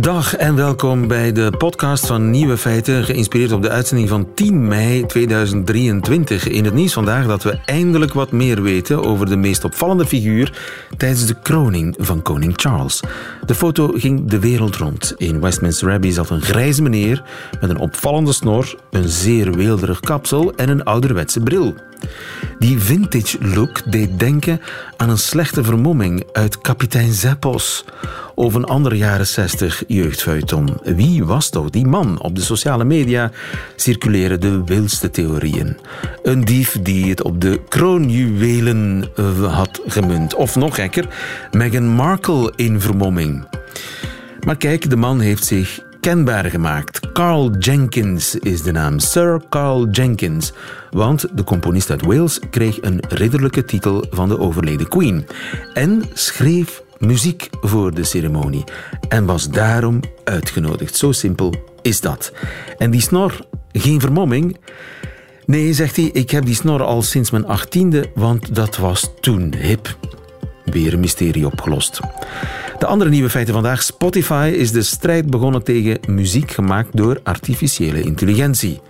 Dag en welkom bij de podcast van Nieuwe Feiten, geïnspireerd op de uitzending van 10 mei 2023. In het nieuws vandaag dat we eindelijk wat meer weten over de meest opvallende figuur tijdens de kroning van koning Charles. De foto ging de wereld rond. In Westminster Abbey zat een grijze meneer met een opvallende snor, een zeer weelderig kapsel en een ouderwetse bril. Die vintage look deed denken aan een slechte vermomming uit Kapitein Zeppos of een andere jaren 60 jeugdfeuilleton. Wie was toch die man? Op de sociale media circuleren de wildste theorieën. Een dief die het op de kroonjuwelen eh, had gemunt. Of nog gekker, Meghan Markle in vermomming. Maar kijk, de man heeft zich kenbaar gemaakt. Carl Jenkins is de naam. Sir Carl Jenkins. Want de componist uit Wales kreeg een ridderlijke titel van de overleden queen. En schreef muziek voor de ceremonie. En was daarom uitgenodigd. Zo simpel is dat. En die snor, geen vermomming. Nee, zegt hij, ik heb die snor al sinds mijn achttiende, want dat was toen hip. Weer een mysterie opgelost. De andere nieuwe feiten vandaag. Spotify is de strijd begonnen tegen muziek gemaakt door artificiële intelligentie.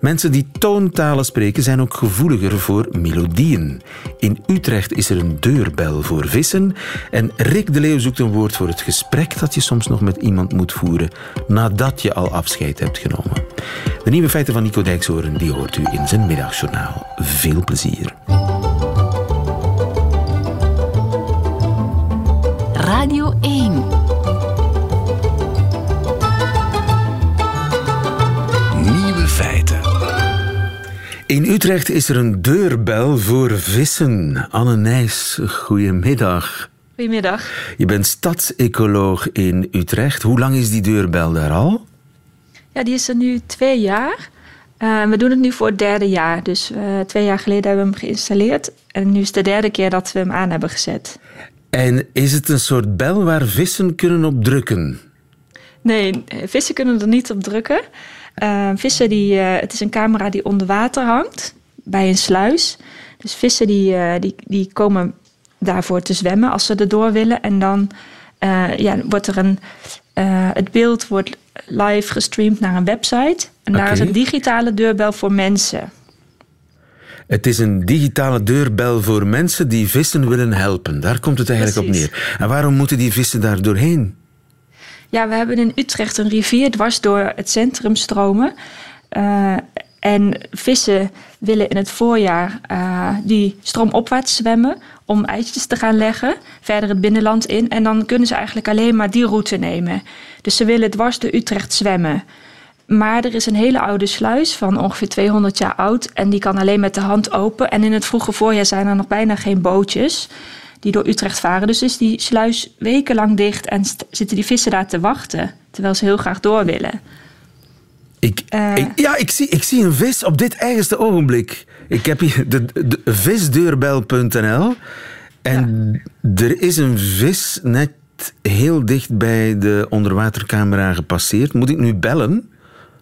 Mensen die toontalen spreken zijn ook gevoeliger voor melodieën. In Utrecht is er een deurbel voor vissen. En Rick de Leeuw zoekt een woord voor het gesprek dat je soms nog met iemand moet voeren nadat je al afscheid hebt genomen. De nieuwe feiten van Nico Dijkshoorn die hoort u in zijn middagjournaal. Veel plezier. In Utrecht is er een deurbel voor vissen. Anne Nijs, goedemiddag. Goedemiddag. Je bent stadsecoloog in Utrecht. Hoe lang is die deurbel daar al? Ja, die is er nu twee jaar. Uh, we doen het nu voor het derde jaar. Dus uh, twee jaar geleden hebben we hem geïnstalleerd. En nu is het de derde keer dat we hem aan hebben gezet. En is het een soort bel waar vissen kunnen op drukken? Nee, vissen kunnen er niet op drukken. Uh, vissen die, het is een camera die onder water hangt bij een sluis. Dus vissen die, die, die komen daarvoor te zwemmen als ze erdoor willen. En dan ja, wordt er een. het beeld wordt live gestreamd naar een website. En daar is een digitale deurbel voor mensen. Het is een digitale deurbel voor mensen die vissen willen helpen. Daar komt het eigenlijk Precies. op neer. En waarom moeten die vissen daar doorheen? Ja, we hebben in Utrecht een rivier dwars door het centrum stromen. Uh, en vissen willen in het voorjaar uh, die stroomopwaarts zwemmen om eitjes te gaan leggen, verder het binnenland in. En dan kunnen ze eigenlijk alleen maar die route nemen. Dus ze willen dwars door Utrecht zwemmen. Maar er is een hele oude sluis van ongeveer 200 jaar oud. En die kan alleen met de hand open. En in het vroege voorjaar zijn er nog bijna geen bootjes die door Utrecht varen. Dus is die sluis wekenlang dicht en zitten die vissen daar te wachten. Terwijl ze heel graag door willen. Ik, Uh, ik, ja, ik zie, ik zie een vis op dit eigenste ogenblik. Ik heb hier de, de visdeurbel.nl en er is een vis net heel dicht bij de onderwatercamera gepasseerd. Moet ik nu bellen?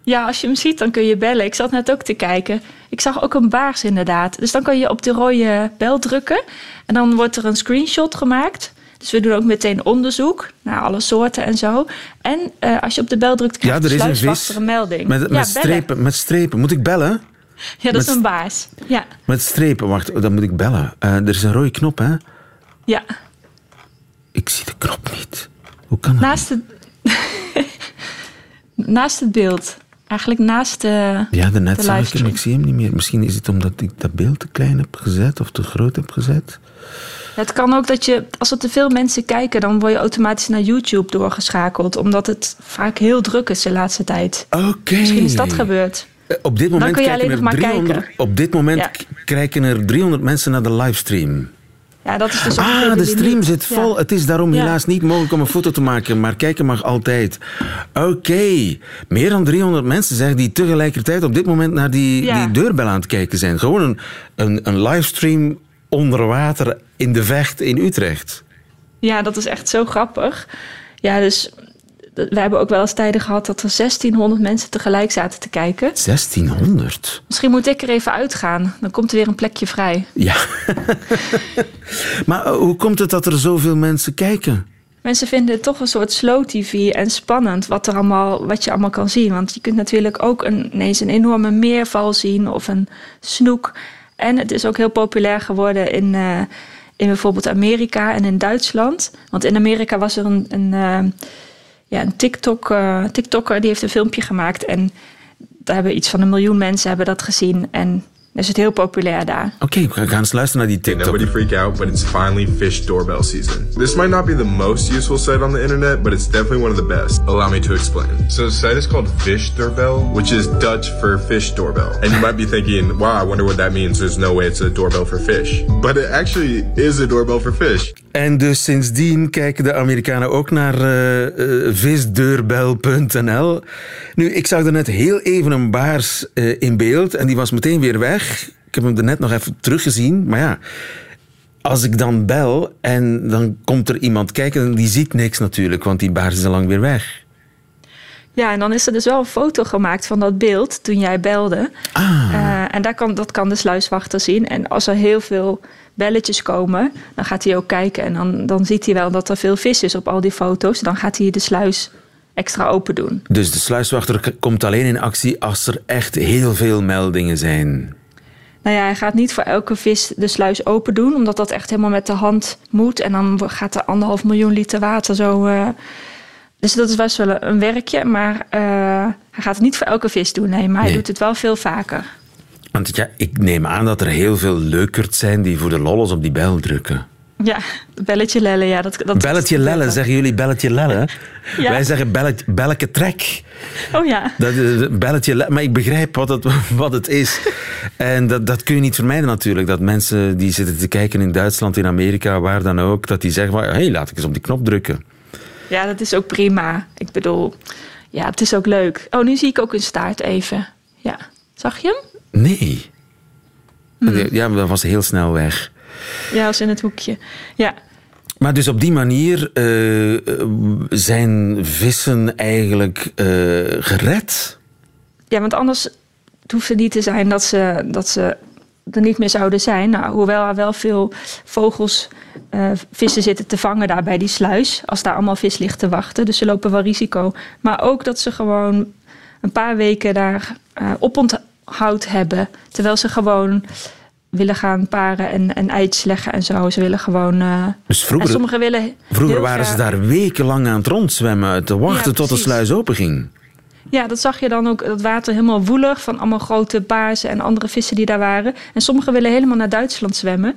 Ja, als je hem ziet, dan kun je bellen. Ik zat net ook te kijken. Ik zag ook een baars inderdaad. Dus dan kan je op de rode bel drukken. En dan wordt er een screenshot gemaakt. Dus we doen ook meteen onderzoek naar alle soorten en zo. En uh, als je op de bel drukt, krijg Ja, je is een een melding. met, ja, met, strepen, met strepen. Moet ik bellen? Ja, dat is een baars. Ja, Met strepen, wacht, dan moet ik bellen. Eh, er is een rode knop, hè? ja. Ik zie de knop niet. Hoe kan dat? Naast het, naast het beeld. Eigenlijk naast de, Ja, daarnet de zag ik hem, ik zie hem niet meer. Misschien is het omdat ik dat beeld te klein heb gezet of te groot heb gezet. Het kan ook dat je, als er te veel mensen kijken, dan word je automatisch naar YouTube doorgeschakeld. Omdat het vaak heel druk is de laatste tijd. Oké. Misschien is dat gebeurd. Eh, Op dit moment kijken alleen er nog maar 300, kijken. Op dit moment Ja. kijken er 300 mensen naar de livestream. Ja, dat is dus Ah, de stream zit Ja. vol. Het is daarom Ja. helaas niet mogelijk om een foto te maken, maar kijken mag altijd. Oké, meer dan 300 mensen zeggen die tegelijkertijd op dit moment naar die, Ja. die deurbel aan het kijken zijn. Gewoon een, een, een livestream onder water in de vecht in Utrecht. Ja, dat is echt zo grappig. Ja, dus we hebben ook wel eens tijden gehad dat er 1600 mensen tegelijk zaten te kijken. 1600? Misschien moet ik er even uitgaan. Dan komt er weer een plekje vrij. Ja. maar eh, hoe komt het dat er zoveel mensen kijken? Mensen vinden het toch een soort slow tv en spannend wat, er allemaal, wat je allemaal kan zien. Want je kunt natuurlijk ook een, ineens een enorme meerval zien of een snoek. En het is ook heel populair geworden in, uh, in bijvoorbeeld Amerika en in Duitsland. Want in Amerika was er een, een, uh, ja, een TikTok, uh, TikToker die heeft een filmpje gemaakt. En daar hebben iets van een miljoen mensen hebben dat gezien. En is het heel populair daar. Oké, okay, we gaan eens luisteren naar die TikTok. Nobody freak out, but it's finally fish doorbell season. This might not be the most useful site on the internet, but it's definitely one of the best. Allow me to explain. So the site is called Fish Doorbell, which is Dutch for fish doorbell. And you might be thinking, wow, I wonder what that means. There's no way it's a doorbell for fish. But it actually is a doorbell for fish. En dus sindsdien kijken de Amerikanen ook naar uh, uh, visdeurbel.nl. Nu, ik zag er net heel even een baars uh, in beeld en die was meteen weer weg. Ik heb hem er net nog even teruggezien, maar ja... Als ik dan bel en dan komt er iemand kijken, die ziet niks natuurlijk, want die baars is al lang weer weg. Ja, en dan is er dus wel een foto gemaakt van dat beeld toen jij belde. Ah. Uh, en daar kan, dat kan de sluiswachter zien. En als er heel veel belletjes komen, dan gaat hij ook kijken. En dan, dan ziet hij wel dat er veel vis is op al die foto's. Dan gaat hij de sluis extra open doen. Dus de sluiswachter komt alleen in actie als er echt heel veel meldingen zijn. Nou ja, hij gaat niet voor elke vis de sluis open doen, omdat dat echt helemaal met de hand moet. En dan gaat er anderhalf miljoen liter water zo. Uh, dus dat is best wel een werkje, maar uh, hij gaat het niet voor elke vis doen. Nee, maar hij Nee. doet het wel veel vaker. Want ja, ik neem aan dat er heel veel leukert zijn die voor de lolles op die bel drukken. Ja, belletje lellen, ja. Dat, dat Belletje lellen, zeggen jullie belletje lellen? Ja. Wij zeggen belletje, belletje trek. Oh ja. Dat is belletje le- maar ik begrijp wat het, wat het is. En dat, dat kun je niet vermijden natuurlijk. Dat mensen die zitten te kijken in Duitsland, in Amerika, waar dan ook, dat die zeggen, hé, hey, laat ik eens op die knop drukken. Ja, dat is ook prima. Ik bedoel, ja, het is ook leuk. Oh, nu zie ik ook een staart even. Ja, zag je hem? Nee. Ja, dat was heel snel weg. Ja, was in het hoekje. Ja, Maar dus op die manier eh, eh, zijn vissen eigenlijk eh, gered. ja want anders het hoeft het niet te zijn dat ze, dat ze er niet meer zouden zijn. Nou, hoewel er wel veel vogels, vissen zitten te vangen daar bij die sluis. Als daar allemaal vis ligt te wachten. Dus ze lopen wel risico. Maar ook dat ze gewoon een paar weken daar eh oponthoud hebben. Terwijl ze gewoon willen gaan paren en, en eitjes leggen en zo. Ze willen gewoon... eh, Dus en vroeger, sommigen willen vroeger waren ze daar wekenlang aan het rondzwemmen, te wachten Ja, tot de sluis open ging. Ja, dat zag je dan ook. Dat water helemaal woelig van allemaal grote baarsen en andere vissen die daar waren. En sommigen willen helemaal naar Duitsland zwemmen.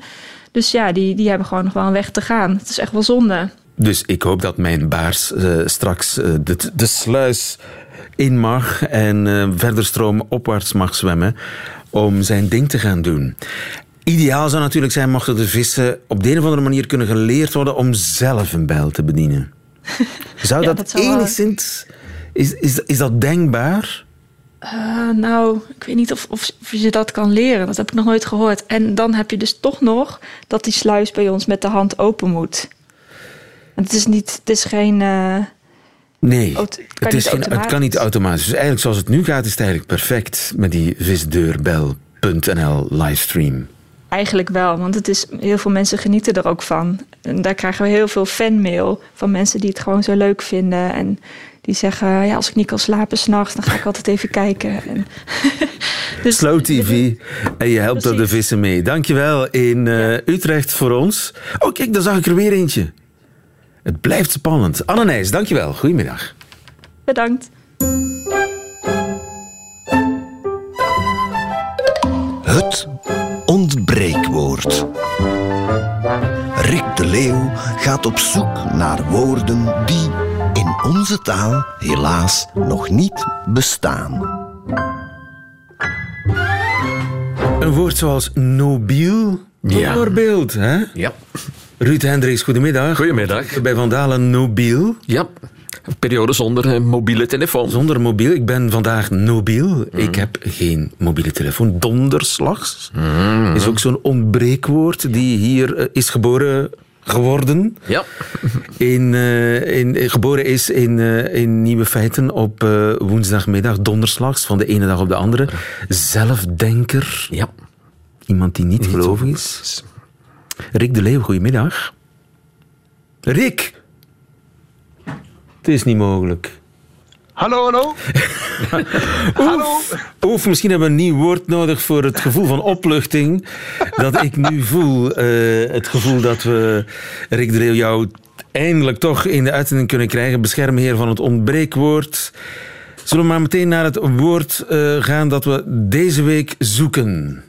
Dus ja, die, die hebben gewoon nog wel een weg te gaan. Het is echt wel zonde. Dus ik hoop dat mijn baars eh, straks eh, de, de sluis in mag en verder stroom opwaarts mag zwemmen om zijn ding te gaan doen. Ideaal zou natuurlijk zijn mochten de vissen op de een of andere manier kunnen geleerd worden om zelf een bijl te bedienen. Zou Ja, dat, dat zou wel- enigszins... Is, is, is dat denkbaar? Eh, nou, ik weet niet of, of, of je dat kan leren. Dat heb ik nog nooit gehoord. En dan heb je dus toch nog dat die sluis bij ons met de hand open moet. En het is, niet, het is geen... eh, Nee, Oh, het kan het, is geen, het kan automatisch. niet automatisch. Dus eigenlijk zoals het nu gaat, is het eigenlijk perfect met die visdeurbel.nl livestream. Eigenlijk wel, want het is, heel veel mensen genieten er ook van. En daar krijgen we heel veel fanmail van mensen die het gewoon zo leuk vinden. En die zeggen, ja, als ik niet kan slapen s'nachts, dan ga ik altijd even kijken. En dus, Slow TV. En je helpt er de vissen mee. Dankjewel in eh, Utrecht voor ons. Oh, kijk, daar zag ik er weer eentje. Het blijft spannend. Anne Nijs, dankjewel. Goedemiddag. Bedankt. Het ontbreekwoord. Rick de Leeuw gaat op zoek naar woorden die in onze taal helaas nog niet bestaan. Een woord zoals nobiel, Ja. bijvoorbeeld. Hè? Ja. Ruud Hendricks, goedemiddag. Goedemiddag. Bij Vandalen nobiel. Ja. Een periode zonder eh, mobiele telefoon. Zonder mobiel. Ik ben vandaag nobiel. Ik heb geen mobiele telefoon. Donderslags is ook zo'n ontbreekwoord die hier eh, is geboren, geworden. Ja. In, eh, in, geboren is in, in Nieuwe Feiten op woensdagmiddag, donderslags, van de ene dag op de andere. Zelfdenker. Ja. Iemand die niet gelovig is. Rick de Leeuw, goedemiddag. Rick! Het is niet mogelijk. Hallo, hallo. Oef, oef, misschien hebben we een nieuw woord nodig voor het gevoel van opluchting dat ik nu voel. Eh, het gevoel dat we, Rick de Leeuw, jou eindelijk toch in de uitzending kunnen krijgen. Beschermheer van het ontbreekwoord. Zullen we maar meteen naar het woord eh, gaan dat we deze week zoeken?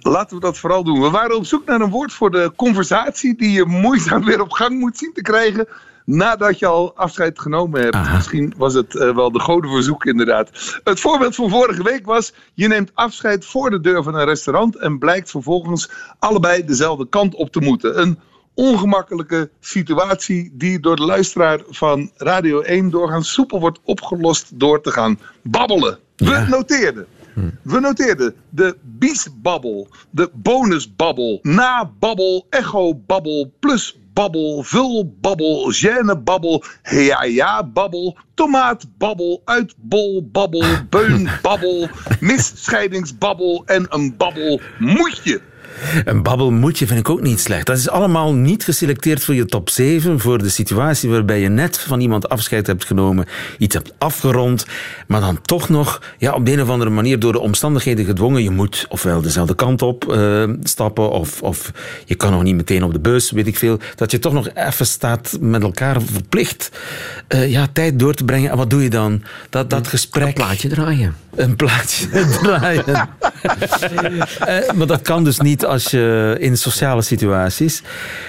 Laten we dat vooral doen. We waren op zoek naar een woord voor de conversatie die je moeizaam weer op gang moet zien te krijgen nadat je al afscheid genomen hebt. Misschien was het eh, wel de godenverzoek inderdaad. Het voorbeeld van vorige week was, je neemt afscheid voor de deur van een restaurant en blijkt vervolgens allebei dezelfde kant op te moeten. Een ongemakkelijke situatie die door de luisteraar van Radio 1 doorgaans soepel wordt opgelost door te gaan babbelen. We noteerden. We noteerden de biesbabbel, de bonusbabbel, nababbel, echo-babbel, plus babbel, vulbabbel, gênebabbel, ja-ja-babbel, tomaatbabbel, uitbolbabbel, beunbabbel, misscheidingsbabbel en een babbel moetje. Een babbelmoetje vind ik ook niet slecht. Dat is allemaal niet geselecteerd voor je top 7, voor de situatie waarbij je net van iemand afscheid hebt genomen, iets hebt afgerond, maar dan toch nog ja, op de een of andere manier door de omstandigheden gedwongen. Je moet ofwel dezelfde kant op uh, stappen, of, of je kan nog niet meteen op de bus, weet ik veel. Dat je toch nog even staat met elkaar verplicht uh, ja, tijd door te brengen. En wat doe je dan? Dat, dat gesprek... Een plaatje draaien. Een plaatje draaien. uh, maar dat kan dus niet als je in sociale situaties.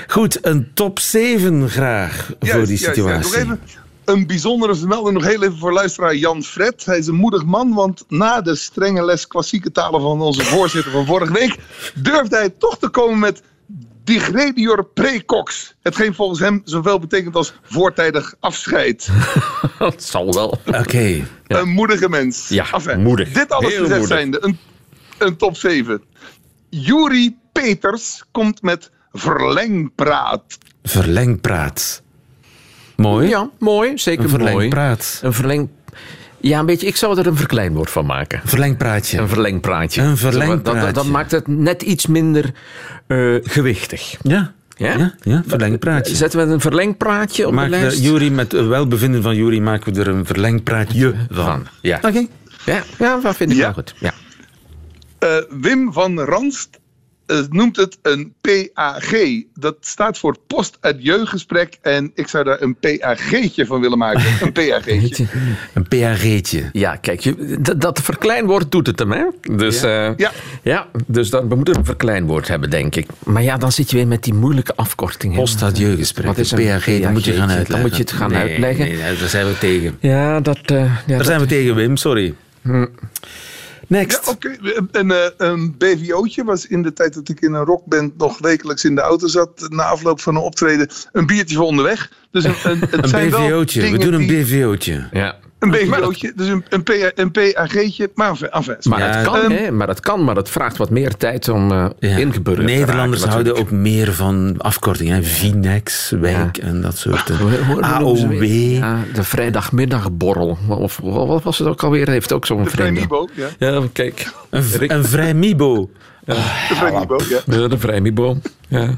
Goed, een top 7 graag voor die situatie. Juist, ja. Een bijzondere vermelding nog heel even voor luisteraar Jan Fred. Hij is een moedig man, want na de strenge les klassieke talen van onze voorzitter van vorige week durfde hij toch te komen met digredior precox. Hetgeen volgens hem zoveel betekent als voortijdig afscheid. Dat zal wel. Oké. Ja. Een moedige mens. Ja, enfin, moedig. Dit alles gezegd zijnde, een, een top 7. Juri Peters komt met verlengpraat. Verlengpraat. Mooi. Ja, mooi. Zeker Een mooi. verlengpraat. Een verleng... Ja, een beetje. Ik zou er een verkleinwoord van maken. Verlengpraatje. Een verlengpraatje. Een Zo, dat- verlengpraatje. Dat, dat maakt het net iets minder eh, gewichtig. Ja. Ja? Ja, ja, verlengpraatje. Zetten we een verlengpraatje op Maak de de lijst? Jury met het welbevinden van Jury maken we er een verlengpraatje van. Ja. Oké. Ja, ja, dat vind ik Ja. wel goed. Ja. Eh, Wim van Ranst eh, noemt het een PAG. Dat staat voor post-adieu-gesprek. En ik zou daar een PAG'tje van willen maken. Een PAG'tje. Een PAG'tje. Ja, kijk, je, dat, dat verkleinwoord doet het hem, hè? Dus, ja. Ja. ja, dus dan, we moeten een verkleinwoord hebben, denk ik. Maar ja, dan zit je weer met die moeilijke afkorting. hè. Post-adieu-gesprek. Wat is Een PAG, dat moet je gaan PAG'tje? uitleggen. Dan moet je het gaan Nee, uitleggen. Nee, daar zijn we tegen. Ja, dat... eh, ja, Daar dat- zijn we tegen, Wim. Sorry. Next. Ja, oké. Een, eh, een BVO'tje was in de tijd dat ik in een rockband nog wekelijks in de auto zat. Na afloop van een optreden een biertje voor onderweg. Dus een, een, het Een zijn wel BVO'tje. We doen een die- BVO'tje. ja. Een BVO'tje, dus een, een, PA een PAG'tje. Maar enfin, enfin. Maar Ja, het kan, ehm, hè? Maar het kan, maar het vraagt wat meer tijd om eh Ja. ingeburgerd te Nederlanders raken, houden ook meer van afkortingen. hè. Vinex, wijk en dat soort. eh, AOW. Ja, de vrijdagmiddagborrel. Of wat was het ook alweer? Heeft ook zo'n De vreemde. Vrijmibo, ja. Ja, kijk. Een, v- een vrij Mibo. De Vrijmibo, ja. Ja, de vrijmibo. Ja.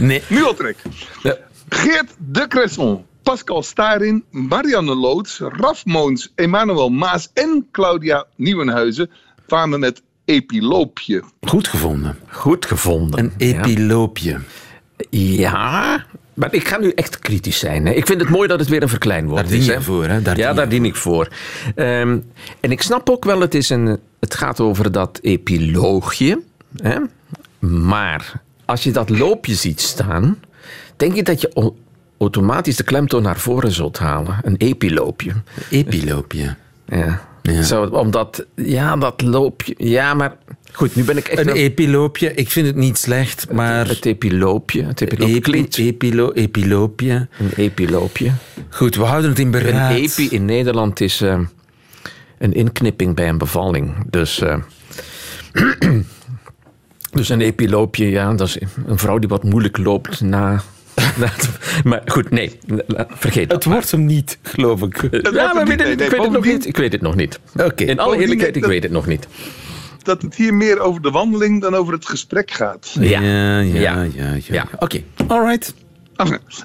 Nee. Nu al trek. Ja. Geert de Cresson, Pascal Starin, Marianne Loods, Raf Moons, Emmanuel Maas en Claudia Nieuwenhuizen kwamen met epiloopje. Goed gevonden. Goed gevonden. Een epiloopje. Ja, maar ik ga nu echt kritisch zijn. Hè. Ik vind het mooi dat het weer een verkleinwoord Daar dien is. je voor, hè? Daar dien ja, je daar dien ik voor. Ehm, en ik snap ook wel, het, is een, het gaat over dat epiloogje. Hè. Maar als je dat loopje ziet staan, denk ik dat je automatisch de klemtoon naar voren zult halen. Een epiloopje. Epiloopje. Ja. Ja. Zo, omdat, ja, dat loopje. Ja, maar goed, nu ben ik echt. Een wel- epiloopje. Ik vind het niet slecht, maar... het epiloopje. Het epiloopje Epi, epilo, epiloopje. Een epiloopje. Goed, we houden het in Een beraad. epi in Nederland is eh, een inknipping bij een bevalling. Dus, eh, dus een epiloopje, ja, dat is een vrouw die wat moeilijk loopt na maar goed, nee, vergeet dat. Het wordt hem niet, geloof ik. Het Ja, maar weet het- Nee, ik weet het nog niet. Ik weet het nog niet. Oké. In alle eerlijkheid, ik dat- weet het nog niet. Dat het hier meer over de wandeling dan over het gesprek gaat. Ja. ja, ja. Ja. ja. Oké, all right.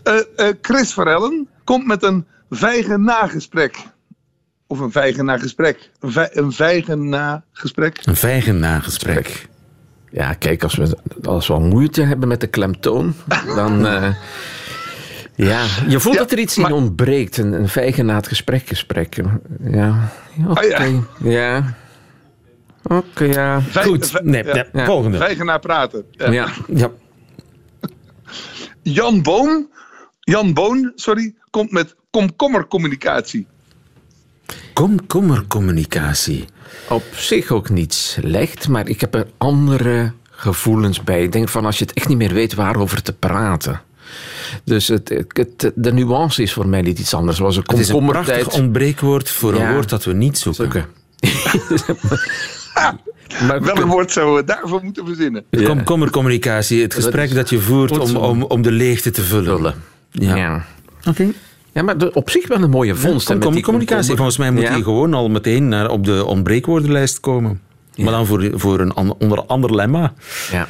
Eh, eh, Chris Verellen komt met een vijgen nagesprek. Of een vijgen nagesprek. Een vijgen nagesprek. Een vijgen nagesprek. Ja, kijk, als we, als we al moeite hebben met de klemtoon, dan... eh, ja, je voelt Ja, dat er iets maar- in ontbreekt. Een, een vijgen na het gesprek gesprek. Ja, oké. Ah, ja. ja. Oké, ja. Vij- Goed, nee, ja. volgende. Vijgen na praten. Ja. ja. Ja. Jan Boom, Jan Boon, sorry, komt met komkommercommunicatie. Komkommercommunicatie. Op zich ook niet slecht, maar ik heb er andere gevoelens bij. Ik denk van als je het echt niet meer weet waarover te praten. Dus het, het, de nuance is voor mij niet iets anders. Zoals een Het is een prachtig ontbreekwoord voor een woord dat we niet zoeken. Oké. maar, Welk woord zouden we daarvoor moeten verzinnen? Ja. Komkommercommunicatie, het gesprek is- dat je voert om, om, om de leegte te vullen. vullen. Ja. Ja. Oké. Ja, maar de- op zich wel een mooie vondst. hè, met die Komkommercommunicatie, komkommer. volgens mij moet Ja. die gewoon al meteen naar, op de ontbreekwoordenlijst komen. Maar dan voor, voor een an- onder ander lemma. Ja.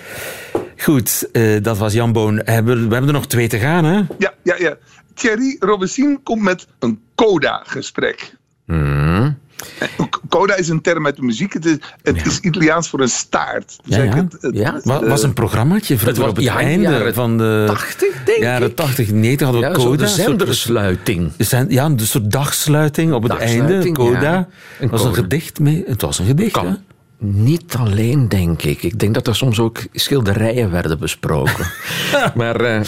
Goed, eh, dat was Jan Boon. Hebben, we hebben er nog twee te gaan, hè? Ja, ja, ja. Thierry Robesien komt met een coda-gesprek. Mhm. Coda is een term uit de muziek. Het is, het is Italiaans voor een staart. Dus Ja, ja. het- het- Ja. het, Wa- eh, was een programmaatje vroeger was- op het einde jaren van de 80, denk jaren ik. 80, 90 hadden we Coda. een soort- zendersluiting. de zend- Ja, een soort dagsluiting op het einde. Coda. ja. Een was een coda. gedicht mee. Het was een gedicht, hè? Kan. Niet alleen, denk ik. Ik denk dat er soms ook schilderijen werden besproken. maar, eh,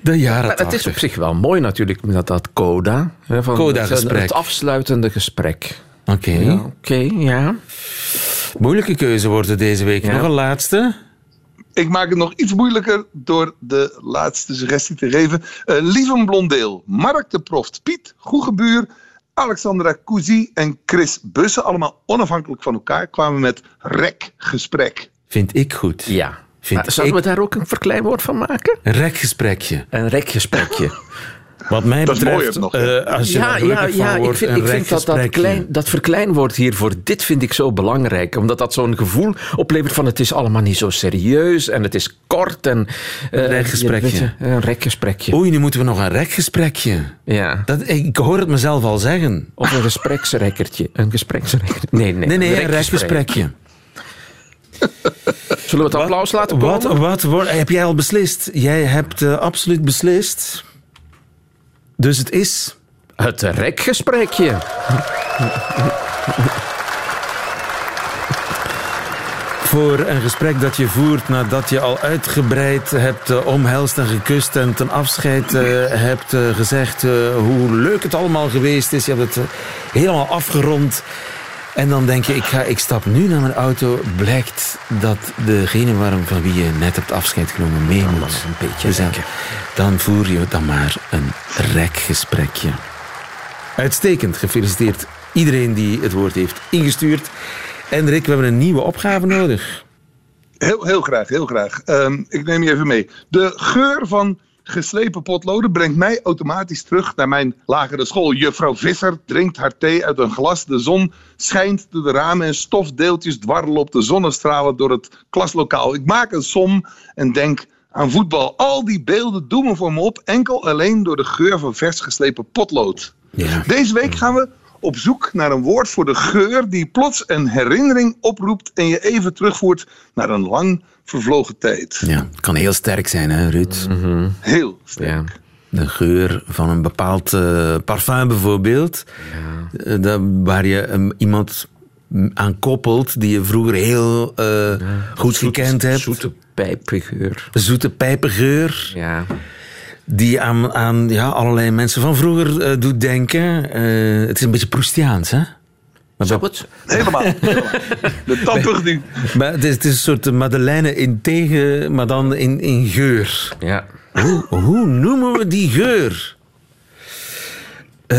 De jaren maar het is 80. op zich wel mooi natuurlijk, met dat coda. hè, van Coda-gesprek. Het afsluitende gesprek. Oké. Ja, Oké, ja. Moeilijke keuze wordt het deze week. Ja. Nog een laatste. Ik maak het nog iets moeilijker door de laatste suggestie te geven. Uh, Lieven Blondeel, Mark de Proft, Piet Goegebuur, Alexandra Cousy en Chris Bussen, allemaal onafhankelijk van elkaar, kwamen met rekgesprek. Vind ik goed. ja. Vind Maar zouden ik- we daar ook een verkleinwoord van maken? Een rekgesprekje. Een rekgesprekje. Wat mij Dat is betreft, nog, eh, als je ja, ja, ja ik vind, een ik vind dat dat, rekgesprekje. klein, dat verkleinwoord hiervoor, dit vind ik zo belangrijk. Omdat dat zo'n gevoel oplevert van het is allemaal niet zo serieus en het is kort. En, eh, rekgesprekje. weet je, Een rekgesprekje. Oei, nu moeten we nog een rekgesprekje. Ja. Dat, ik hoor het mezelf al zeggen. Of een gespreksrekkertje. Een gespreksrekkertje. Nee, nee. Nee, nee, een rekgesprek. rekgesprekje. Zullen we het applaus laten komen? Wat, wat, heb jij al beslist? Jij hebt eh, absoluut beslist. Dus het is... Het rekgesprekje. Voor een gesprek dat je voert nadat je al uitgebreid hebt eh, omhelst en gekust en ten afscheid eh, hebt eh, gezegd hoe leuk het allemaal geweest is. Je hebt het helemaal afgerond. En dan denk je, ik, ga, ik stap nu naar mijn auto. Blijkt dat degene waarom, van wie je net hebt afscheid genomen mee moet. een beetje Dus dan- rekken. dan voer je dan maar een rekgesprekje. Uitstekend, gefeliciteerd iedereen die het woord heeft ingestuurd. En Rick, we hebben een nieuwe opgave nodig. Heel, heel graag, heel graag. Ehm, ik neem je even mee. De geur van geslepen potloden brengt mij automatisch terug naar mijn lagere school. Juffrouw Visser drinkt haar thee uit een glas. De zon schijnt door de ramen en stofdeeltjes dwarrelen op de zonnestralen door het klaslokaal. Ik maak een som en denk aan voetbal. Al die beelden doen voor me op, enkel alleen door de geur van vers geslepen potlood. Ja. Deze week gaan we op zoek naar een woord voor de geur die plots een herinnering oproept en je even terugvoert naar een lang vervlogen tijd. Ja, het kan heel sterk zijn, hè, Ruud? Heel sterk. Ja. De geur van een bepaald eh, parfum bijvoorbeeld. Eh, dat- waar je um, iemand aan koppelt die je vroeger heel eh, goed gekend hebt. Zoete pijpgeur. Zoete pijpengeur. Ja. Die aan, aan ja, allerlei mensen van vroeger eh, doet denken. Eh, het is een beetje Proustiaans, hè? Maar, het? Helemaal. helemaal. De tappig nu. maar het, is, het is een soort Madeleine in tegen, maar dan in, in geur. Ja. Hoe, hoe noemen we die geur?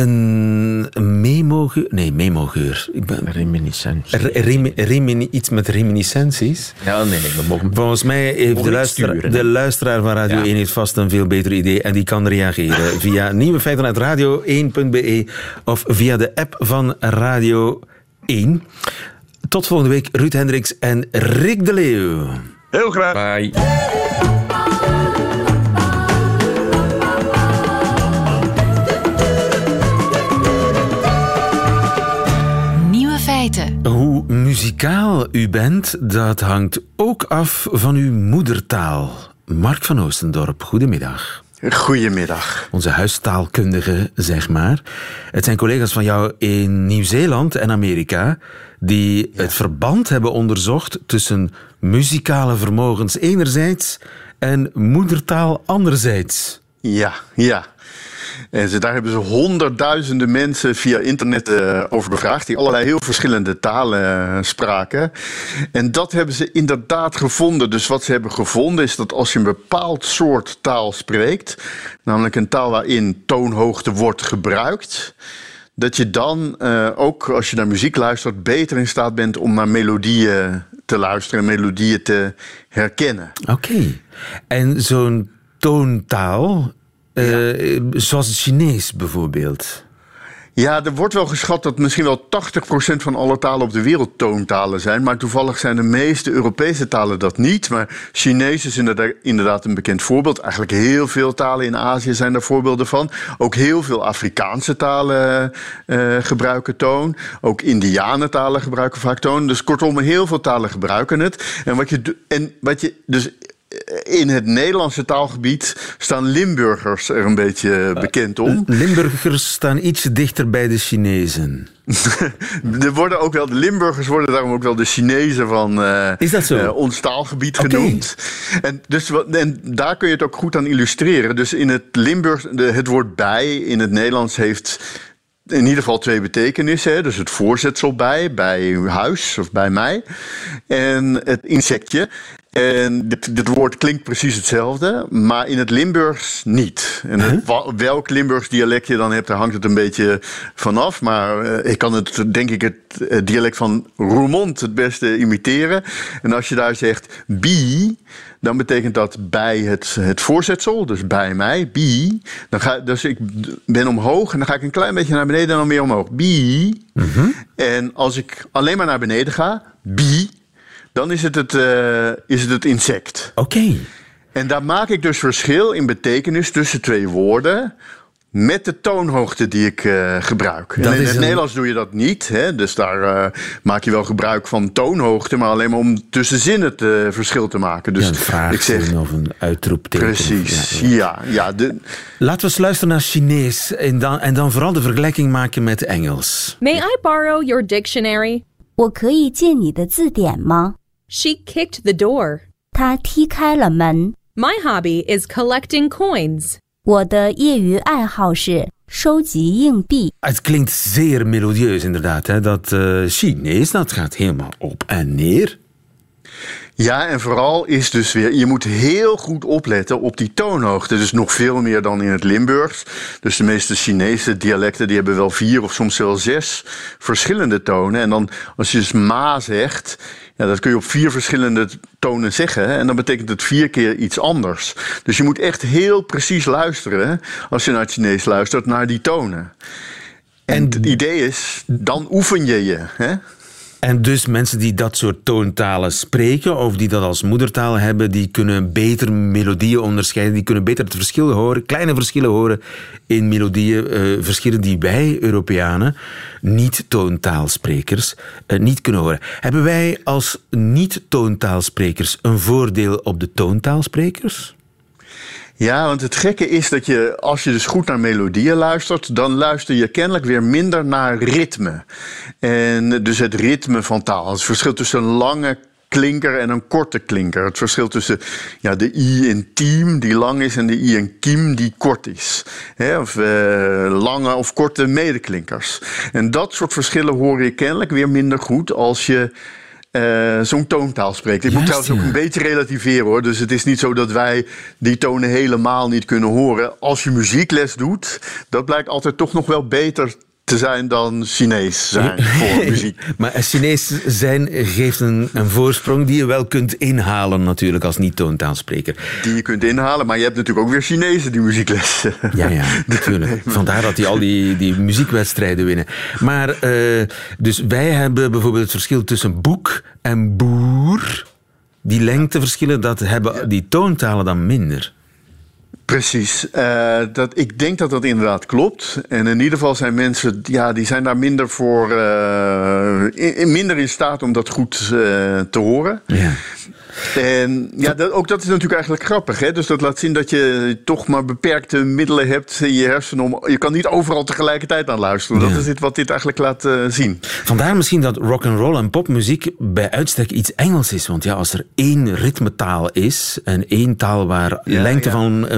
Een memogeur... Nee, memogeur. Ik ben... Reminiscentie. Re- remi- remini- iets met reminiscenties. Ja, nee, nee, we mogen... Volgens mij heeft de, Mogen luistera- sturen, de hè? luisteraar van Radio Ja. 1 heeft vast een veel beter idee en die kan reageren via nieuwe feiten uit radio1.be of via de app van Radio 1. Tot volgende week, Ruud Hendricks en Rick de Leeuw. Heel graag. Bye. Muzikaal u bent, dat hangt ook af van uw moedertaal. Mark van Oostendorp, goedemiddag. Goedemiddag. Onze huistaalkundige, zeg maar. Het zijn collega's van jou in Nieuw-Zeeland en Amerika die het verband hebben onderzocht tussen muzikale vermogens enerzijds en moedertaal anderzijds. Ja, ja. En ze, daar hebben ze honderdduizenden mensen via internet eh, over bevraagd, die allerlei heel verschillende talen eh, spraken. En dat hebben ze inderdaad gevonden. Dus wat ze hebben gevonden is dat als je een bepaald soort taal spreekt, namelijk een taal waarin toonhoogte wordt gebruikt, dat je dan eh, ook als je naar muziek luistert beter in staat bent om naar melodieën te luisteren en melodieën te herkennen. Oké. En zo'n toontaal, eh, zoals het Chinees bijvoorbeeld. Ja, er wordt wel geschat dat misschien wel 80% van alle talen op de wereld toontalen zijn. Maar toevallig zijn de meeste Europese talen dat niet. Maar Chinees is inderdaad, een bekend voorbeeld. Eigenlijk heel veel talen in Azië zijn daar voorbeelden van. Ook heel veel Afrikaanse talen eh, gebruiken toon. Ook Indianentalen gebruiken vaak toon. Dus kortom, heel veel talen gebruiken het. En wat je, en wat je dus in het Nederlandse taalgebied staan Limburgers er een beetje bekend om. Limburgers staan iets dichter bij de Chinezen. Er worden ook wel, de Limburgers worden daarom ook wel de Chinezen van eh, Is dat zo? eh, ons taalgebied genoemd. En, dus, en daar kun je het ook goed aan illustreren. Dus in het Limburgs, de, het woord bij in het Nederlands heeft in ieder geval twee betekenissen. Hè? Dus het voorzetsel bij, bij uw huis of bij mij. En het insectje. En dit, dit woord klinkt precies hetzelfde, maar in het Limburgs niet. En het- welk Limburgs dialect je dan hebt, daar hangt het een beetje vanaf. Maar eh, ik kan het, denk ik, het eh, dialect van Roermond het beste imiteren. En als je daar zegt bi, dan betekent dat bij het, het voorzetsel, dus bij mij, bi. Dan ga, dus ik ben omhoog en dan ga ik een klein beetje naar beneden en dan weer omhoog. Bi. En als ik alleen maar naar beneden ga, bi, dan is het het, eh, is het, het insect. Oké. En daar maak ik dus verschil in betekenis tussen twee woorden. Met de toonhoogte die ik eh, gebruik. Dat en in is het een- Nederlands doe je dat niet. Hè? Dus daar eh, maak je wel gebruik van toonhoogte, maar alleen maar om tussen zinnen het eh, verschil te maken. Dus Ja, een vraag ik zeg. of een uitroepteken. Precies, Ja, ja. ja. ja, de, Laten we eens luisteren naar Chinees en dan, en dan vooral de vergelijking maken met Engels. May I borrow your dictionary? 我可以借你的字典吗？ She kicked the door. 他踢开了门。 My hobby is collecting coins. 我的业余爱好是收集硬币。 Het klinkt zeer melodieus inderdaad. Hè? Dat eh, Chinees, dat gaat helemaal op en neer. Ja, en vooral is dus weer, je moet heel goed opletten op die toonhoogte. Dus nog veel meer dan in het Limburgs. Dus de meeste Chinese dialecten die hebben wel vier of soms wel zes verschillende tonen. En dan als je dus ma zegt, ja, dat kun je op vier verschillende tonen zeggen. En dan betekent het vier keer iets anders. Dus je moet echt heel precies luisteren als je naar het Chinees luistert, naar die tonen. En het idee is, dan oefen je je. Hè? En dus mensen die dat soort toontalen spreken of die dat als moedertaal hebben, die kunnen beter melodieën onderscheiden, die kunnen beter het verschil horen, kleine verschillen horen in melodieën, eh, verschillen die wij Europeanen, niet-toontaalsprekers, eh, niet kunnen horen. Hebben wij als niet-toontaalsprekers een voordeel op de toontaalsprekers? Ja, want het gekke is dat je, als je dus goed naar melodieën luistert, dan luister je kennelijk weer minder naar ritme. En dus het ritme van taal. Het verschil tussen een lange klinker en een korte klinker. Het verschil tussen ja, de i in team die lang is en de i in kiem die kort is. Hè, of eh, lange of korte medeklinkers. En dat soort verschillen hoor je kennelijk weer minder goed als je eh, zo'n toontaal spreekt. Ik moet trouwens ook een beetje relativeren hoor. Dus het is niet zo dat wij die tonen helemaal niet kunnen horen. Als je muziekles doet, dat blijkt altijd toch nog wel beter te zijn dan Chinees zijn voor muziek. Maar Chinees zijn geeft een, een voorsprong die je wel kunt inhalen natuurlijk als niet-toontaalspreker. Die je kunt inhalen, maar je hebt natuurlijk ook weer Chinezen die muziekles. Ja, ja, natuurlijk. Vandaar dat die al die, die muziekwedstrijden winnen. Maar, eh, dus wij hebben bijvoorbeeld het verschil tussen boek en boer. Die lengteverschillen, dat hebben die toontalen dan minder. Precies. Eh, dat, ik denk dat dat inderdaad klopt. En in ieder geval zijn mensen, ja, die zijn daar minder voor, eh, in, in- minder in staat om dat goed eh, te horen. Ja. En ja, dat, ook dat is natuurlijk eigenlijk grappig. Hè? Dus dat laat zien dat je toch maar beperkte middelen hebt in je hersenen. Om, je kan niet overal tegelijkertijd aan luisteren. Dat is dit, wat dit eigenlijk laat eh, zien. Vandaar misschien dat rock and roll en popmuziek bij uitstek iets Engels is. Want ja, als er één ritmetaal is en één taal waar Ja, lengte ja. van eh,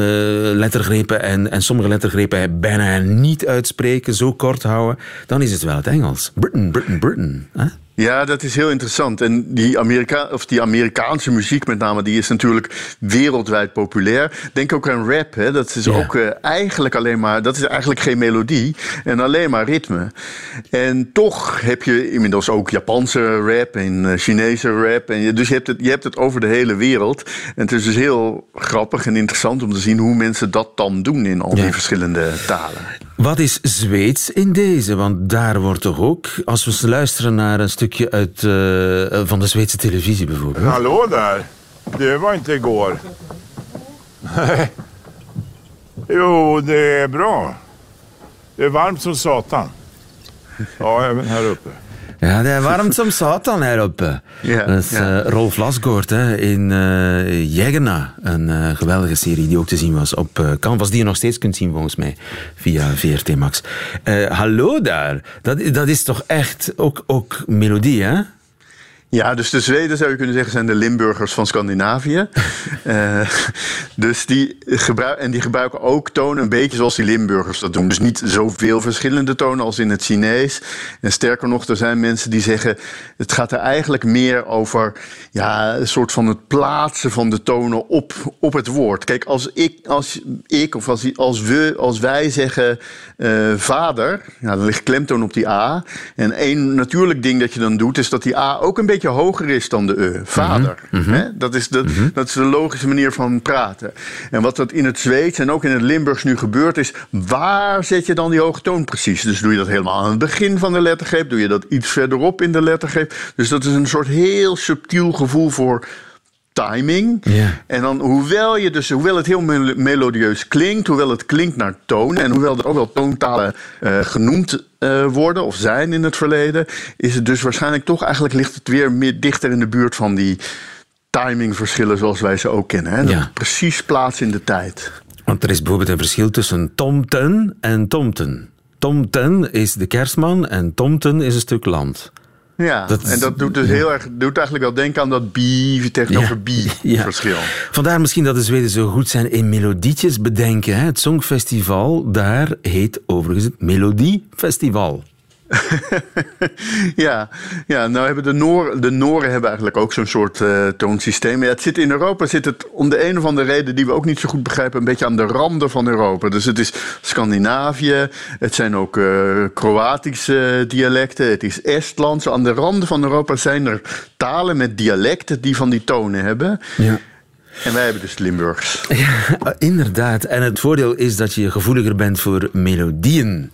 lettergrepen en, en sommige lettergrepen bijna niet uitspreken, zo kort houden, dan is het wel het Engels. Britain, Britain, Britain. Hè? Ja, dat is heel interessant. En die, Amerika of die Amerikaanse muziek met name, die is natuurlijk wereldwijd populair. Denk ook aan rap, hè. dat is Ja. ook eh, eigenlijk alleen maar, dat is eigenlijk geen melodie en alleen maar ritme. En toch heb je inmiddels ook Japanse rap en eh, Chinese rap. En je, dus je hebt, het, je hebt het over de hele wereld. En het is dus heel grappig en interessant om te zien hoe mensen dat dan doen in al Ja. die verschillende talen. Wat is Zweeds in deze? Want daar wordt toch ook, als we luisteren naar een stukje uit, eh, van de Zweedse televisie bijvoorbeeld. Hallå där! Det var inte igår. Jo, det är bra. Det är varmt som satan. Ja, även här uppe. Ja, de warmt som satan hieroppe. Ja, dat is ja. eh, Rolf Lasgoort hè, in eh Jägerna. Een eh, geweldige serie die ook te zien was op Canvas. Die je nog steeds kunt zien volgens mij via VRT Max. Hallo daar. Dat, dat is toch echt ook, ook melodie, hè? Ja, dus de Zweden zou je kunnen zeggen zijn de Limburgers van Scandinavië. Eh, dus die gebruiken, en die gebruiken ook tonen een beetje zoals die Limburgers dat doen. Dus niet zoveel verschillende tonen als in het Chinees. En sterker nog, er zijn mensen die zeggen... het gaat er eigenlijk meer over ja, een soort van het plaatsen van de tonen op, op het woord. Kijk, als ik, als ik of als, als we, als wij zeggen eh, vader... Ja, dan ligt klemtoon op die A. En één natuurlijk ding dat je dan doet... is dat die A ook een beetje hoger is dan de E. Vader. Hè? Dat, is de, dat is de logische manier van praten. En wat dat in het Zweeds en ook in het Limburgs nu gebeurt... is waar zet je dan die hoge toon precies? Dus doe je dat helemaal aan het begin van de lettergreep? Doe je dat iets verderop in de lettergreep? Dus dat is een soort heel subtiel gevoel voor timing. Ja. En dan, hoewel, je dus, hoewel het heel mel- melodieus klinkt, hoewel het klinkt naar toon, en hoewel er ook wel toontalen eh, genoemd eh, worden of zijn in het verleden, is het dus waarschijnlijk toch eigenlijk ligt het weer meer dichter in de buurt van die timingverschillen zoals wij ze ook kennen. Hè? Dat Ja. het precies plaats in de tijd. Want er is bijvoorbeeld een verschil tussen tomten en tomten. Tomten is de kerstman en tomten is een stuk land. Ja, Dat en dat doet dus heel erg, doet eigenlijk wel denken aan dat bi tegenover bi Ja. verschil. Vandaar misschien dat de Zweden zo goed zijn in melodietjes bedenken. Hè. Het Songfestival daar heet overigens het Melodiefestival. Ja, ja nou hebben de, Noor, de Nooren hebben eigenlijk ook zo'n soort eh, toonsysteem. Ja, het zit in Europa zit het om de een of andere reden die we ook niet zo goed begrijpen, een beetje aan de randen van Europa. Dus het is Scandinavië, het zijn ook eh, Kroatische dialecten, het is Estlands. Aan de randen van Europa zijn er talen met dialecten die van die tonen hebben. Ja. En wij hebben dus Limburgs. Ja, inderdaad. En het voordeel is dat je gevoeliger bent voor melodieën.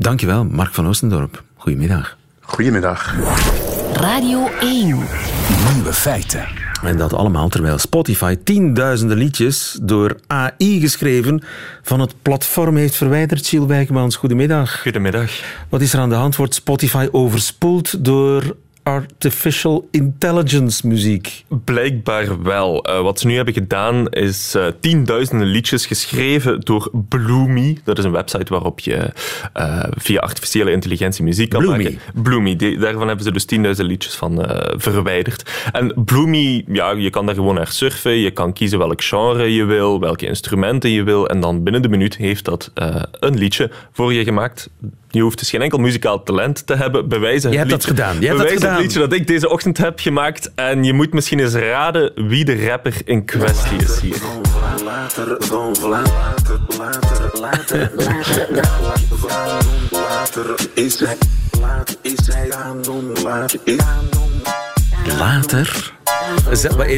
Dankjewel, Mark van Oostendorp. Goedemiddag. Goedemiddag. Radio 1. Nieuwe feiten. En dat allemaal terwijl Spotify tienduizenden liedjes door AI geschreven van het platform heeft verwijderd. Gilles Wijkmans, goedemiddag. Goedemiddag. Wat is er aan de hand? Wordt Spotify overspoeld door artificial intelligence muziek? Blijkbaar wel. Eh, wat ze nu hebben gedaan is eh, tienduizenden liedjes geschreven door Bloomy. Dat is een website waarop je eh, via artificiële intelligentie muziek kan Bloomy. maken. Bloomy. Die- daarvan hebben ze dus tienduizend liedjes van verwijderd. En Bloomy, ja, je kan daar gewoon naar surfen. Je kan kiezen welk genre je wil, welke instrumenten je wil. En dan binnen de minuut heeft dat een liedje voor je gemaakt Je hoeft dus geen enkel muzikaal talent te hebben. Bewijzen Je het hebt dat liedje- gedaan. Je hebt dat bewijzen gedaan. het liedje dat ik deze ochtend heb gemaakt. En je moet misschien eens raden wie de rapper in kwestie is hier. Later, later, later, later, later, later, is hij, later is hij aan doen, later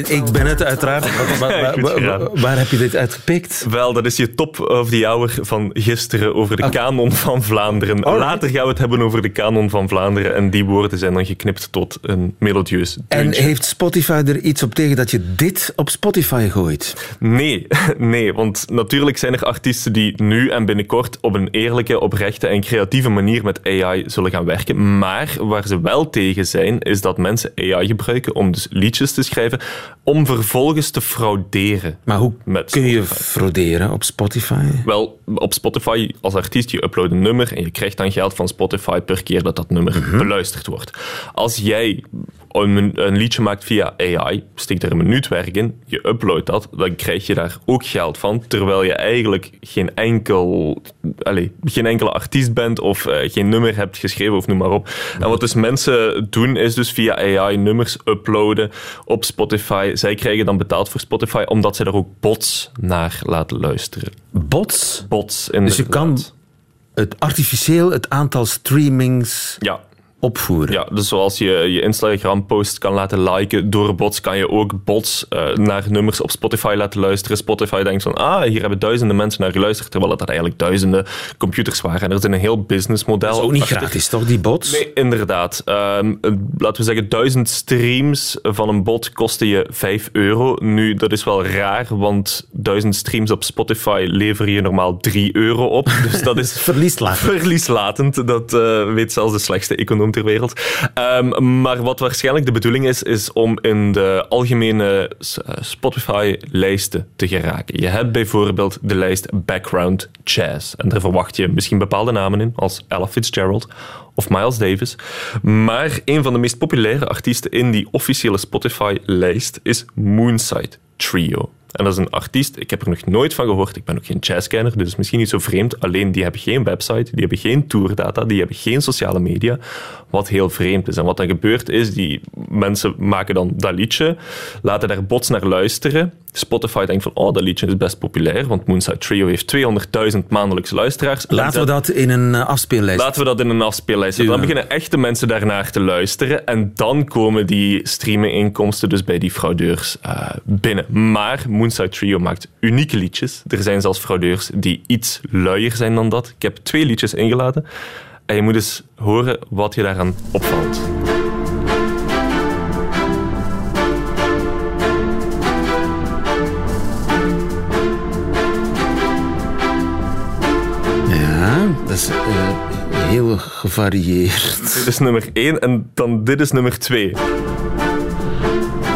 Ik ben het uiteraard. Waar, heb je dit uitgepikt? Wel, dat is je top of the hour van gisteren over de kanon van Vlaanderen. Later gaan we het hebben over de kanon van Vlaanderen. En die woorden zijn dan geknipt tot een melodieus En deuntje. heeft Spotify er iets op tegen dat je dit op Spotify gooit? Nee, nee, want natuurlijk zijn er artiesten die nu en binnenkort op een eerlijke, oprechte en creatieve manier met AI zullen gaan werken. Maar waar ze wel tegen zijn, is dat mensen AI gebruiken om dus liedjes te schrijven, om vervolgens te frauderen. Maar hoe met kun je frauderen op Spotify? Wel, op Spotify als artiest, je uploadt een nummer en je krijgt dan geld van Spotify per keer dat dat nummer Mhm. beluisterd wordt. Als jij een, een liedje maakt via AI, steekt er een minuut werk in, je uploadt dat, dan krijg je daar ook geld van, terwijl je eigenlijk geen enkel, allez, geen enkele artiest bent of eh, geen nummer hebt geschreven of noem maar op. En wat dus mensen doen, is dus via AI nummers uploaden op Spotify. Zij krijgen dan betaald voor Spotify, omdat zij er ook bots naar laten luisteren. Bots? Bots, Dus je kan het artificieel het aantal streamings Ja. Opvoeren. Ja, dus zoals je je Instagram-post kan laten liken door bots, kan je ook bots eh, naar nummers op Spotify laten luisteren. Spotify denkt van, ah, hier hebben duizenden mensen naar geluisterd, terwijl dat eigenlijk duizenden computers waren. En er is een heel businessmodel. Dat is ook niet achter. gratis, toch, die bots? Nee, inderdaad. Ehm, eh, laten we zeggen, duizend streams van een bot kosten je 5 euro. Nu, dat is wel raar, want duizend streams op Spotify leveren je normaal 3 euro op. Dus dat is Verlieslatend. verlieslatend. Dat eh, weet zelfs de slechtste econoom ter wereld. Ehm, maar wat waarschijnlijk de bedoeling is, is om in de algemene eh, Spotify-lijsten te geraken. Je hebt bijvoorbeeld de lijst Background Jazz. En daar verwacht je misschien bepaalde namen in, als Ella Fitzgerald of Miles Davis. Maar een van de meest populaire artiesten in die officiële Spotify-lijst is Moonside Trio. En dat is een artiest, ik heb er nog nooit van gehoord. Ik ben ook geen jazzkenner, dus misschien niet zo vreemd. Alleen die hebben geen website, die hebben geen tourdata, die hebben geen sociale media. Wat heel vreemd is. En wat dan gebeurt is, die mensen maken dan dat liedje, laten daar bots naar luisteren. Spotify denkt van, oh, dat liedje is best populair, want Moonside Trio heeft 200.000 maandelijkse luisteraars. Laten we dat in een eh, afspeellijst. Laten we dat in een afspeellijst zetten. Dan beginnen echte mensen daarnaar te luisteren. En dan komen die streaminginkomsten dus bij die fraudeurs eh, binnen. Maar Moonside Trio maakt unieke liedjes. Er zijn zelfs fraudeurs die iets luier zijn dan dat. Ik heb twee liedjes ingeladen. En je moet eens horen wat je daaraan opvalt. Gevarieerd. Dit is nummer 1 en dan dit is nummer 2.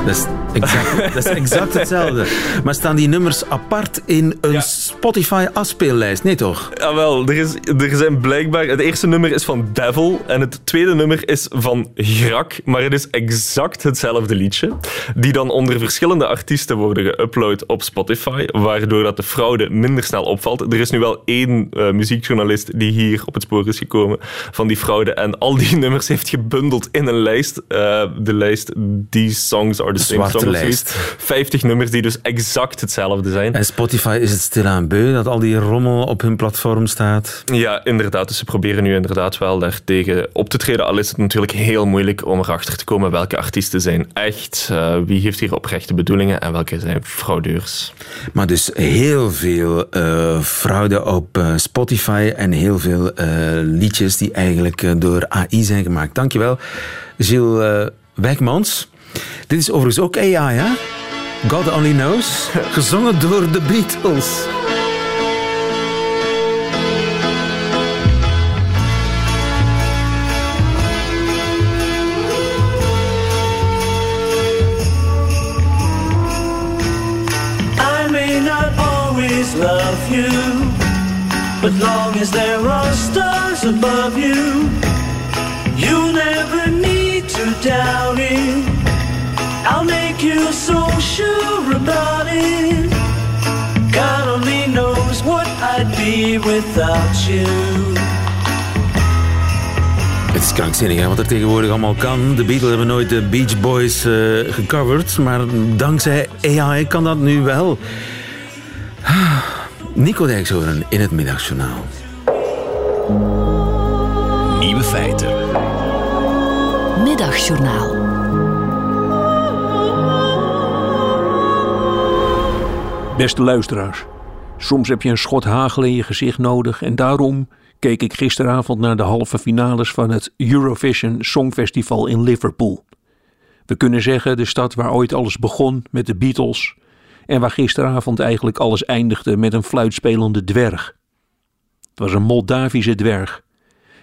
Dat is exact, dat is exact hetzelfde. Maar staan die nummers apart in een Spotify-afspeellijst? Nee, toch? Jawel, er, is, er zijn blijkbaar... Het eerste nummer is van Devil en het tweede nummer is van Grak, maar het is exact hetzelfde liedje, die dan onder verschillende artiesten worden geüpload op Spotify, waardoor dat de fraude minder snel opvalt. Er is nu wel één eh, muziekjournalist die hier op het spoor is gekomen van die fraude en al die nummers heeft gebundeld in een lijst. Eh, de lijst These Songs Are The Same Song lijst. zoiets. 50 nummers die dus exact hetzelfde zijn. En Spotify is het stilaan beu dat al die rommel op hun platform staat. Ja, inderdaad. Dus ze proberen nu inderdaad wel daartegen op te treden. Al is het natuurlijk heel moeilijk om erachter te komen welke artiesten zijn echt, eh, wie heeft hier oprechte bedoelingen en welke zijn fraudeurs. Maar dus heel veel eh, fraude op eh, Spotify en heel veel liedjes die eigenlijk door AI zijn gemaakt. Dankjewel, Gilles Wijkmans. Dit is overigens ook AI, hè? God Only Knows, gezongen door de Beatles. I may not always love you, but long as there are stars above you, you'll never need to doubt it. Make you so sure about it. God only knows what I'd be without you. is krankzinnig hè, wat er tegenwoordig allemaal kan. De Beatles hebben nooit de Beach Boys eh, gecoverd, maar dankzij AI kan dat nu wel. Ah, Nico Dijkshoorn in het Middagjournaal. Nieuwe feiten. Middagjournaal. Beste luisteraars, soms heb je een schot hagel in je gezicht nodig en daarom keek ik gisteravond naar de halve finales van het Eurovision Songfestival in Liverpool. We kunnen zeggen de stad waar ooit alles begon met de Beatles en waar gisteravond eigenlijk alles eindigde met een fluitspelende dwerg. Het was een Moldavische dwerg.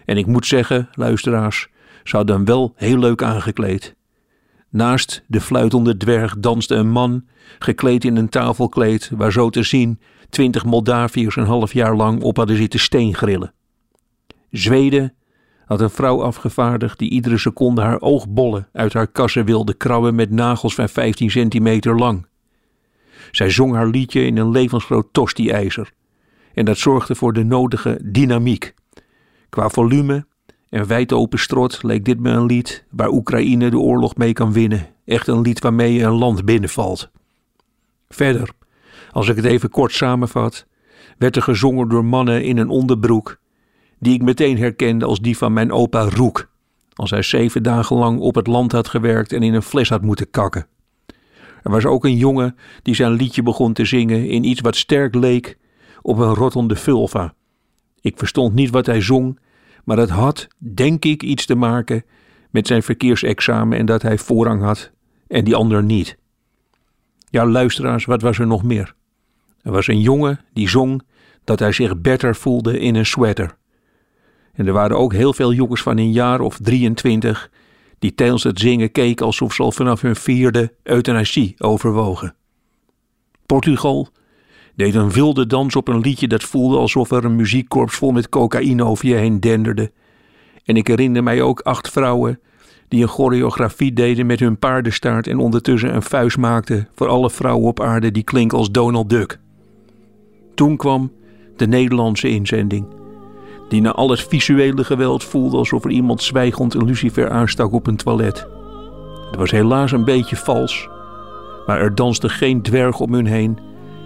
En ik moet zeggen, luisteraars, ze hem wel heel leuk aangekleed. Naast de fluitende dwerg danste een man, gekleed in een tafelkleed, waar zo te zien twintig Moldaviërs een half jaar lang op hadden zitten steengrillen. Zweden had een vrouw afgevaardigd die iedere seconde haar oogbollen uit haar kassen wilde krabben met nagels van 15 centimeter lang. Zij zong haar liedje in een levensgroot tosti-ijzer. En dat zorgde voor de nodige dynamiek. Qua volume en wijd open strot leek dit me een lied waar Oekraïne de oorlog mee kan winnen. Echt een lied waarmee je een land binnenvalt. Verder, als ik het even kort samenvat, werd er gezongen door mannen in een onderbroek, die ik meteen herkende als die van mijn opa Roek, als hij zeven dagen lang op het land had gewerkt en in een fles had moeten kakken. Er was ook een jongen die zijn liedje begon te zingen in iets wat sterk leek op een rottende vulva. Ik verstond niet wat hij zong, maar het had, denk ik, iets te maken met zijn verkeersexamen en dat hij voorrang had en die ander niet. Ja, luisteraars, wat was er nog meer? Er was een jongen die zong dat hij zich beter voelde in een sweater. En er waren ook heel veel jongens van een jaar of 23 die tijdens het zingen keken alsof ze al vanaf hun vierde euthanasie overwogen. Portugal deed een wilde dans op een liedje dat voelde alsof er een muziekkorps vol met cocaïne over je heen denderde. En ik herinner mij ook acht vrouwen die een choreografie deden met hun paardenstaart en ondertussen een vuist maakten voor alle vrouwen op aarde die klinken als Donald Duck. Toen kwam de Nederlandse inzending, die na al het visuele geweld voelde alsof er iemand zwijgend een lucifer aanstak op een toilet. Het was helaas een beetje vals, maar er danste geen dwerg om hun heen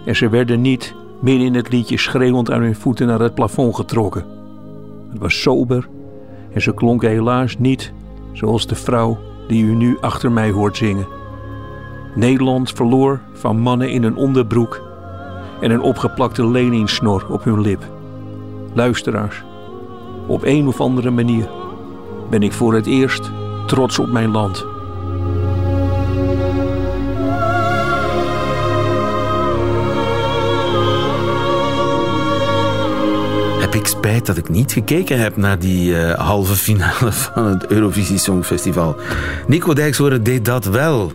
en ze werden niet midden in het liedje schreeuwend aan hun voeten naar het plafond getrokken. Het was sober en ze klonken helaas niet zoals de vrouw die u nu achter mij hoort zingen. Nederland verloor van mannen in een onderbroek en een opgeplakte leningssnor op hun lip. Luisteraars, op een of andere manier ben ik voor het eerst trots op mijn land. Spijt dat ik niet gekeken heb naar die eh, halve finale van het Eurovisie Songfestival. Nico Dijkshoorn deed dat wel.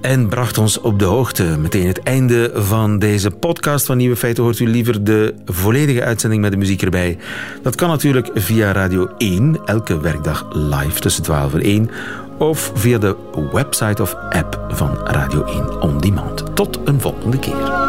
En bracht ons op de hoogte. Meteen het einde van deze podcast van Nieuwe Feiten. Hoort u liever de volledige uitzending met de muziek erbij? Dat kan natuurlijk via Radio 1, elke werkdag live tussen 12 en 1. Of via de website of app van Radio 1 On Demand. Tot een volgende keer.